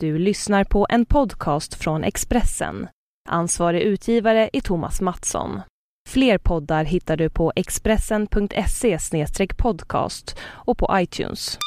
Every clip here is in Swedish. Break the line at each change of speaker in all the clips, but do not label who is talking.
Du lyssnar på en podcast från Expressen. Ansvarig utgivare är Thomas Mattsson. Fler poddar hittar du på expressen.se podcast och på iTunes.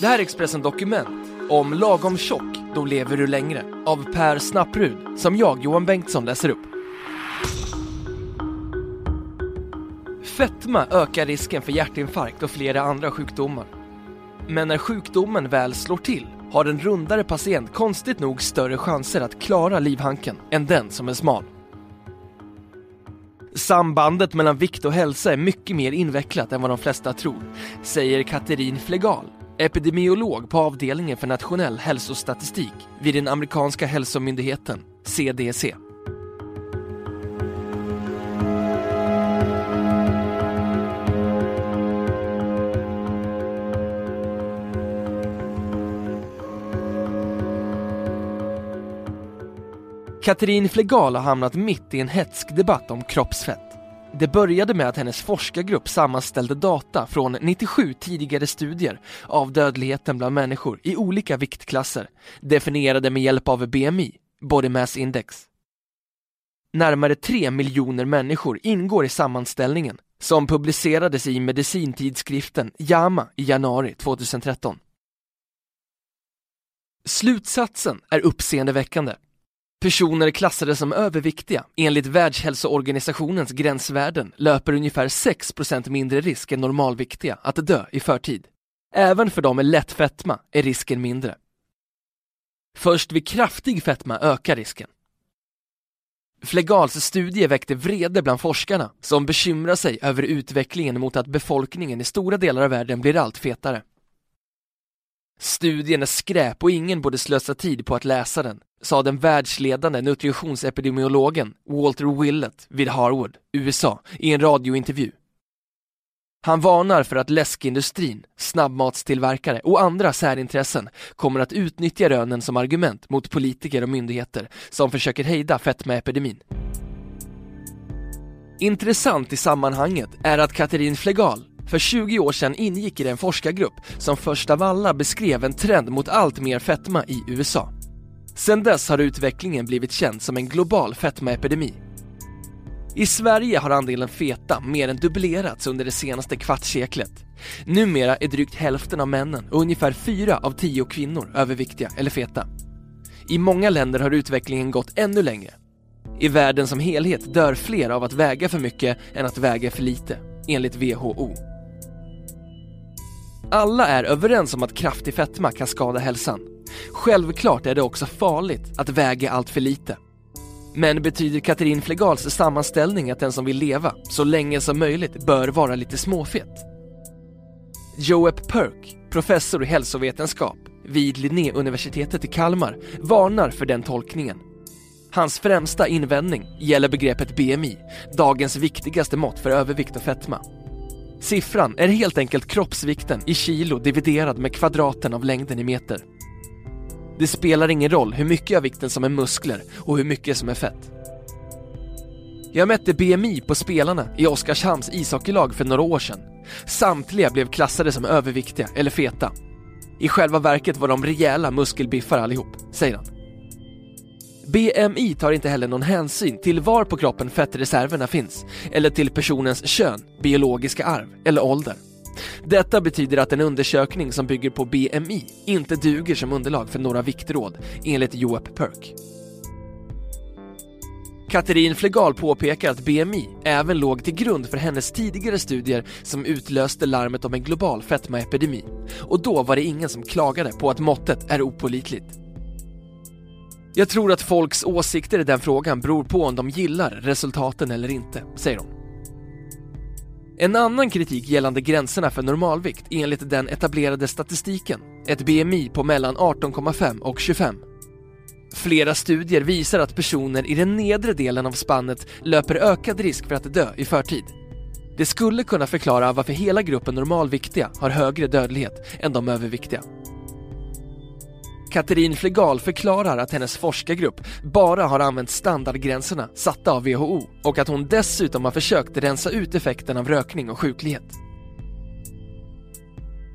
Det här är Expressen Dokument om Lagom tjock, då lever du längre av Per Snapprud som jag, Johan Bengtsson, läser upp. Fetma ökar risken för hjärtinfarkt och flera andra sjukdomar. Men när sjukdomen väl slår till har en rundare patient konstigt nog större chanser att klara livhanken än den som är smal. Sambandet mellan vikt och hälsa är mycket mer invecklat än vad de flesta tror, säger Katerin Flegal, epidemiolog på avdelningen för nationell hälsostatistik vid den amerikanska hälsomyndigheten CDC. Katrin Flegal har hamnat mitt i en hetsk debatt om kroppsfett. Det började med att hennes forskargrupp sammanställde data från 97 tidigare studier av dödligheten bland människor i olika viktklasser, definierade med hjälp av BMI, Body Mass Index. Närmare 3 miljoner människor ingår i sammanställningen som publicerades i medicintidskriften JAMA i januari 2013. Slutsatsen är uppseendeväckande. Personer klassade som överviktiga enligt Världshälsoorganisationens gränsvärden löper ungefär 6% mindre risk än normalviktiga att dö i förtid. Även för de med lätt fetma är risken mindre. Först vid kraftig fetma ökar risken. Flegals studie väckte vrede bland forskarna som bekymrar sig över utvecklingen mot att befolkningen i stora delar av världen blir allt fetare. Studien är skräp och ingen borde slösa tid på att läsa den, sa den världsledande nutritionsepidemiologen Walter Willett vid Harvard, USA, i en radiointervju. Han varnar för att läskindustrin, snabbmatstillverkare och andra särintressen kommer att utnyttja rönen som argument mot politiker och myndigheter som försöker hejda fetmaepidemin. Intressant i sammanhanget är att Katerin Flegal, för 20 år sedan ingick i den forskargrupp som först av alla beskrev en trend mot allt mer fetma i USA. Sedan dess har utvecklingen blivit känd som en global fetmaepidemi. I Sverige har andelen feta mer än dubblerats under det senaste kvartsseklet. Numera är drygt hälften av männen och ungefär fyra av tio kvinnor överviktiga eller feta. I många länder har utvecklingen gått ännu längre. I världen som helhet dör fler av att väga för mycket än att väga för lite, enligt WHO. Alla är överens om att kraftig fetma kan skada hälsan. Självklart är det också farligt att väga allt för lite. Men betyder Katrin Flegals sammanställning att den som vill leva så länge som möjligt bör vara lite småfet? Joep Perk, professor i hälsovetenskap vid Linnéuniversitetet i Kalmar, varnar för den tolkningen. Hans främsta invändning gäller begreppet BMI, dagens viktigaste mått för övervikt och fetma. Siffran är helt enkelt kroppsvikten i kilo dividerad med kvadraten av längden i meter. Det spelar ingen roll hur mycket av vikten som är muskler och hur mycket som är fett. Jag mätte BMI på spelarna i Oskarshamns ishockeylag för några år sedan. Samtliga blev klassade som överviktiga eller feta. I själva verket var de rejäla muskelbiffar allihop, säger han. BMI tar inte heller någon hänsyn till var på kroppen fettreserverna finns eller till personens kön, biologiska arv eller ålder. Detta betyder att en undersökning som bygger på BMI inte duger som underlag för några viktråd, enligt Joep Perk. Katerin Flegal påpekar att BMI även låg till grund för hennes tidigare studier som utlöste larmet om en global fetmaepidemi. Och då var det ingen som klagade på att måttet är opolitligt. Jag tror att folks åsikter i den frågan beror på om de gillar resultaten eller inte, säger hon. En annan kritik gällande gränserna för normalvikt enligt den etablerade statistiken, ett BMI på mellan 18,5 och 25. Flera studier visar att personer i den nedre delen av spannet löper ökad risk för att dö i förtid. Det skulle kunna förklara varför hela gruppen normalviktiga har högre dödlighet än de överviktiga. Katrin Flegal förklarar att hennes forskargrupp bara har använt standardgränserna satta av WHO och att hon dessutom har försökt rensa ut effekten av rökning och sjuklighet.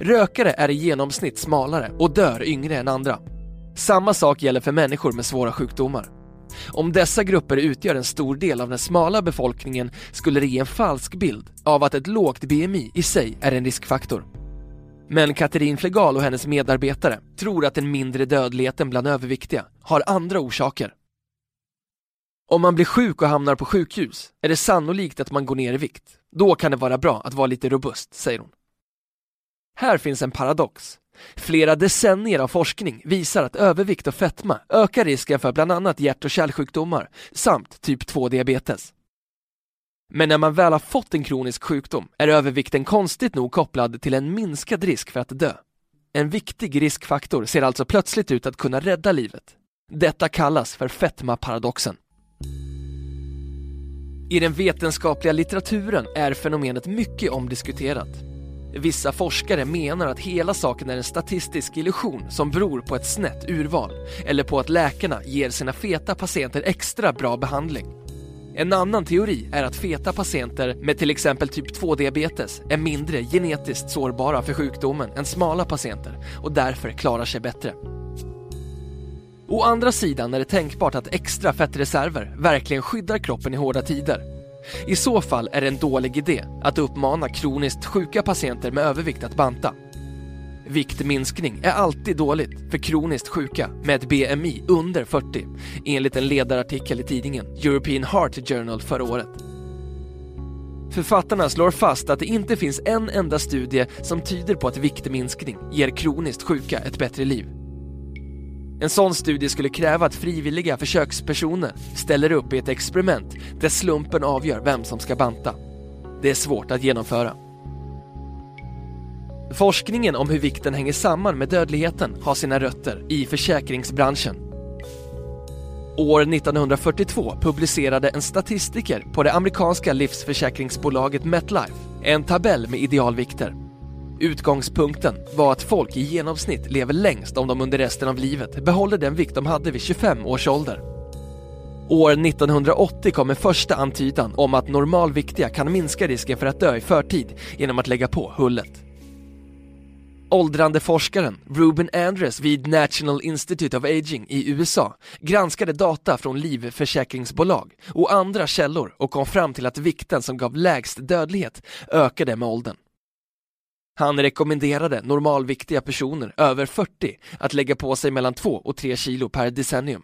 Rökare är i genomsnitt smalare och dör yngre än andra. Samma sak gäller för människor med svåra sjukdomar. Om dessa grupper utgör en stor del av den smala befolkningen skulle det ge en falsk bild av att ett lågt BMI i sig är en riskfaktor. Men Katrin Flegal och hennes medarbetare tror att den mindre dödligheten bland överviktiga har andra orsaker. Om man blir sjuk och hamnar på sjukhus är det sannolikt att man går ner i vikt. Då kan det vara bra att vara lite robust, säger hon. Här finns en paradox. Flera decennier av forskning visar att övervikt och fetma ökar risken för bland annat hjärt och kärlsjukdomar samt typ 2-diabetes. Men när man väl har fått en kronisk sjukdom är övervikten konstigt nog kopplad till en minskad risk för att dö. En viktig riskfaktor ser alltså plötsligt ut att kunna rädda livet. Detta kallas för fetmaparadoxen. I den vetenskapliga litteraturen är fenomenet mycket omdiskuterat. Vissa forskare menar att hela saken är en statistisk illusion som beror på ett snett urval eller på att läkarna ger sina feta patienter extra bra behandling. En annan teori är att feta patienter med till exempel typ 2-diabetes är mindre genetiskt sårbara för sjukdomen än smala patienter och därför klarar sig bättre. Å andra sidan är det tänkbart att extra fettreserver verkligen skyddar kroppen i hårda tider. I så fall är det en dålig idé att uppmana kroniskt sjuka patienter med övervikt att banta. Viktminskning är alltid dåligt för kroniskt sjuka med ett BMI under 40 enligt en ledarartikel i tidningen European Heart Journal förra året. Författarna slår fast att det inte finns en enda studie som tyder på att viktminskning ger kroniskt sjuka ett bättre liv. En sån studie skulle kräva att frivilliga försökspersoner ställer upp i ett experiment där slumpen avgör vem som ska banta. Det är svårt att genomföra. Forskningen om hur vikten hänger samman med dödligheten har sina rötter i försäkringsbranschen. År 1942 publicerade en statistiker på det amerikanska livsförsäkringsbolaget MetLife en tabell med idealvikter. Utgångspunkten var att folk i genomsnitt lever längst om de under resten av livet behåller den vikt de hade vid 25 års ålder. År 1980 kom en första antydan om att normalviktiga kan minska risken för att dö i förtid genom att lägga på hullet. Åldrande forskaren Ruben Andres vid National Institute of Aging i USA granskade data från livförsäkringsbolag och andra källor och kom fram till att vikten som gav lägst dödlighet ökade med åldern. Han rekommenderade normalviktiga personer över 40 att lägga på sig mellan 2 och 3 kilo per decennium.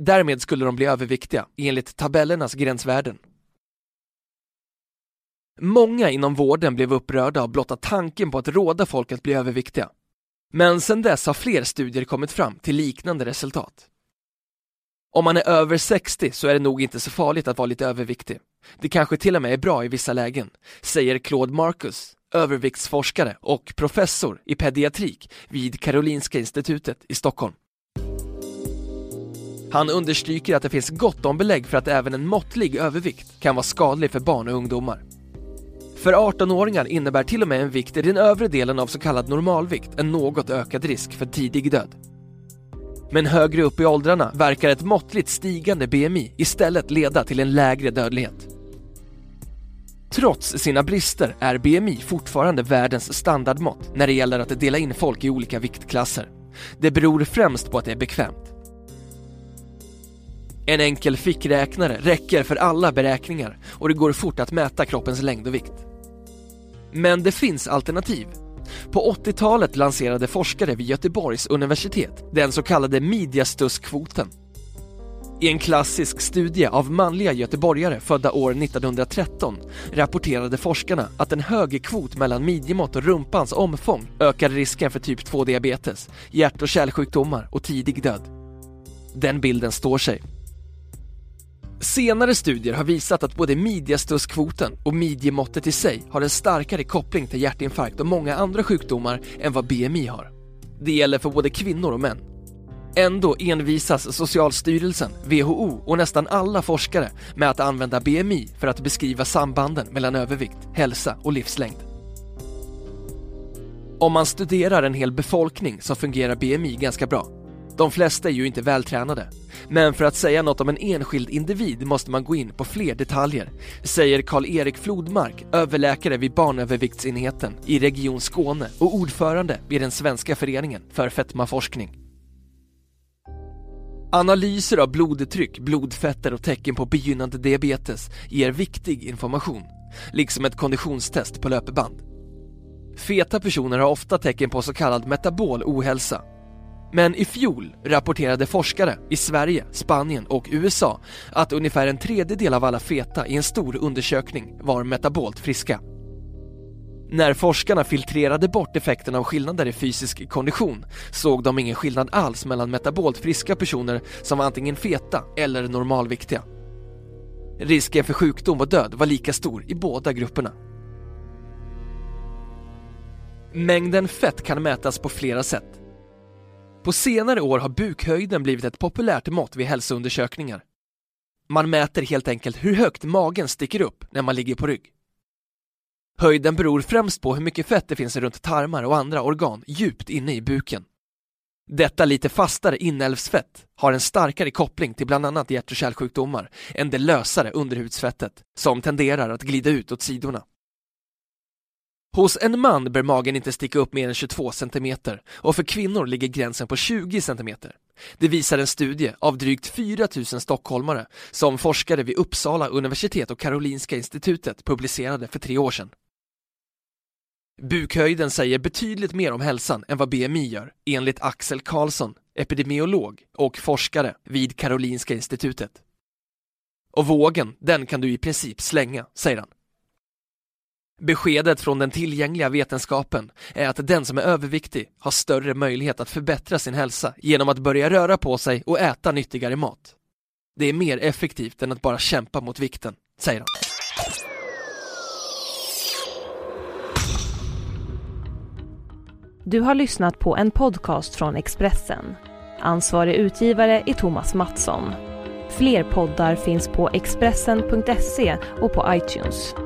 Därmed skulle de bli överviktiga enligt tabellernas gränsvärden. Många inom vården blev upprörda av blotta tanken på att råda folk att bli överviktiga. Men sedan dess har fler studier kommit fram till liknande resultat. Om man är över 60 så är det nog inte så farligt att vara lite överviktig. Det kanske till och med är bra i vissa lägen, säger Claude Marcus, överviktsforskare och professor i pediatrik vid Karolinska institutet i Stockholm. Han understryker att det finns gott om belägg för att även en måttlig övervikt kan vara skadlig för barn och ungdomar. För 18-åringar innebär till och med en vikt i den övre delen av så kallad normalvikt en något ökad risk för tidig död. Men högre upp i åldrarna verkar ett måttligt stigande BMI istället leda till en lägre dödlighet. Trots sina brister är BMI fortfarande världens standardmått när det gäller att dela in folk i olika viktklasser. Det beror främst på att det är bekvämt. En enkel fickräknare räcker för alla beräkningar och det går fort att mäta kroppens längd och vikt. Men det finns alternativ. På 80-talet lanserade forskare vid Göteborgs universitet den så kallade midjastusskvoten. I en klassisk studie av manliga göteborgare födda år 1913 rapporterade forskarna att en hög kvot mellan midjemått och rumpans omfång ökade risken för typ 2-diabetes, hjärt och kärlsjukdomar och tidig död. Den bilden står sig. Senare studier har visat att både midjestusskvoten och midjemåttet i sig har en starkare koppling till hjärtinfarkt och många andra sjukdomar än vad BMI har. Det gäller för både kvinnor och män. Ändå envisas Socialstyrelsen, WHO och nästan alla forskare med att använda BMI för att beskriva sambanden mellan övervikt, hälsa och livslängd. Om man studerar en hel befolkning så fungerar BMI ganska bra. De flesta är ju inte vältränade. Men för att säga något om en enskild individ måste man gå in på fler detaljer, säger Karl-Erik Flodmark, överläkare vid barnöverviktsenheten i Region Skåne och ordförande vid den svenska föreningen för fetmaforskning. Analyser av blodtryck, blodfetter och tecken på begynnande diabetes ger viktig information, liksom ett konditionstest på löpeband. Feta personer har ofta tecken på så kallad metabol ohälsa. Men i fjol rapporterade forskare i Sverige, Spanien och USA att ungefär en tredjedel av alla feta i en stor undersökning var metabolt friska. När forskarna filtrerade bort effekterna av skillnader i fysisk kondition såg de ingen skillnad alls mellan metabolt friska personer som var antingen feta eller normalviktiga. Risken för sjukdom och död var lika stor i båda grupperna. Mängden fett kan mätas på flera sätt. På senare år har bukhöjden blivit ett populärt mått vid hälsoundersökningar. Man mäter helt enkelt hur högt magen sticker upp när man ligger på rygg. Höjden beror främst på hur mycket fett det finns runt tarmar och andra organ djupt inne i buken. Detta lite fastare inälvsfett har en starkare koppling till bland annat hjärt och kärlsjukdomar än det lösare underhudsfettet som tenderar att glida ut åt sidorna. Hos en man bör magen inte sticka upp mer än 22 cm och för kvinnor ligger gränsen på 20 cm. Det visar en studie av drygt 4 000 stockholmare som forskare vid Uppsala universitet och Karolinska institutet publicerade för tre år sedan. Bukhöjden säger betydligt mer om hälsan än vad BMI gör, enligt Axel Karlsson, epidemiolog och forskare vid Karolinska institutet. Och vågen, den kan du i princip slänga, säger han. Beskedet från den tillgängliga vetenskapen är att den som är överviktig har större möjlighet att förbättra sin hälsa genom att börja röra på sig och äta nyttigare mat. Det är mer effektivt än att bara kämpa mot vikten, säger han.
Du har lyssnat på en podcast från Expressen. Ansvarig utgivare är Thomas Mattsson. Fler poddar finns på Expressen.se och på iTunes.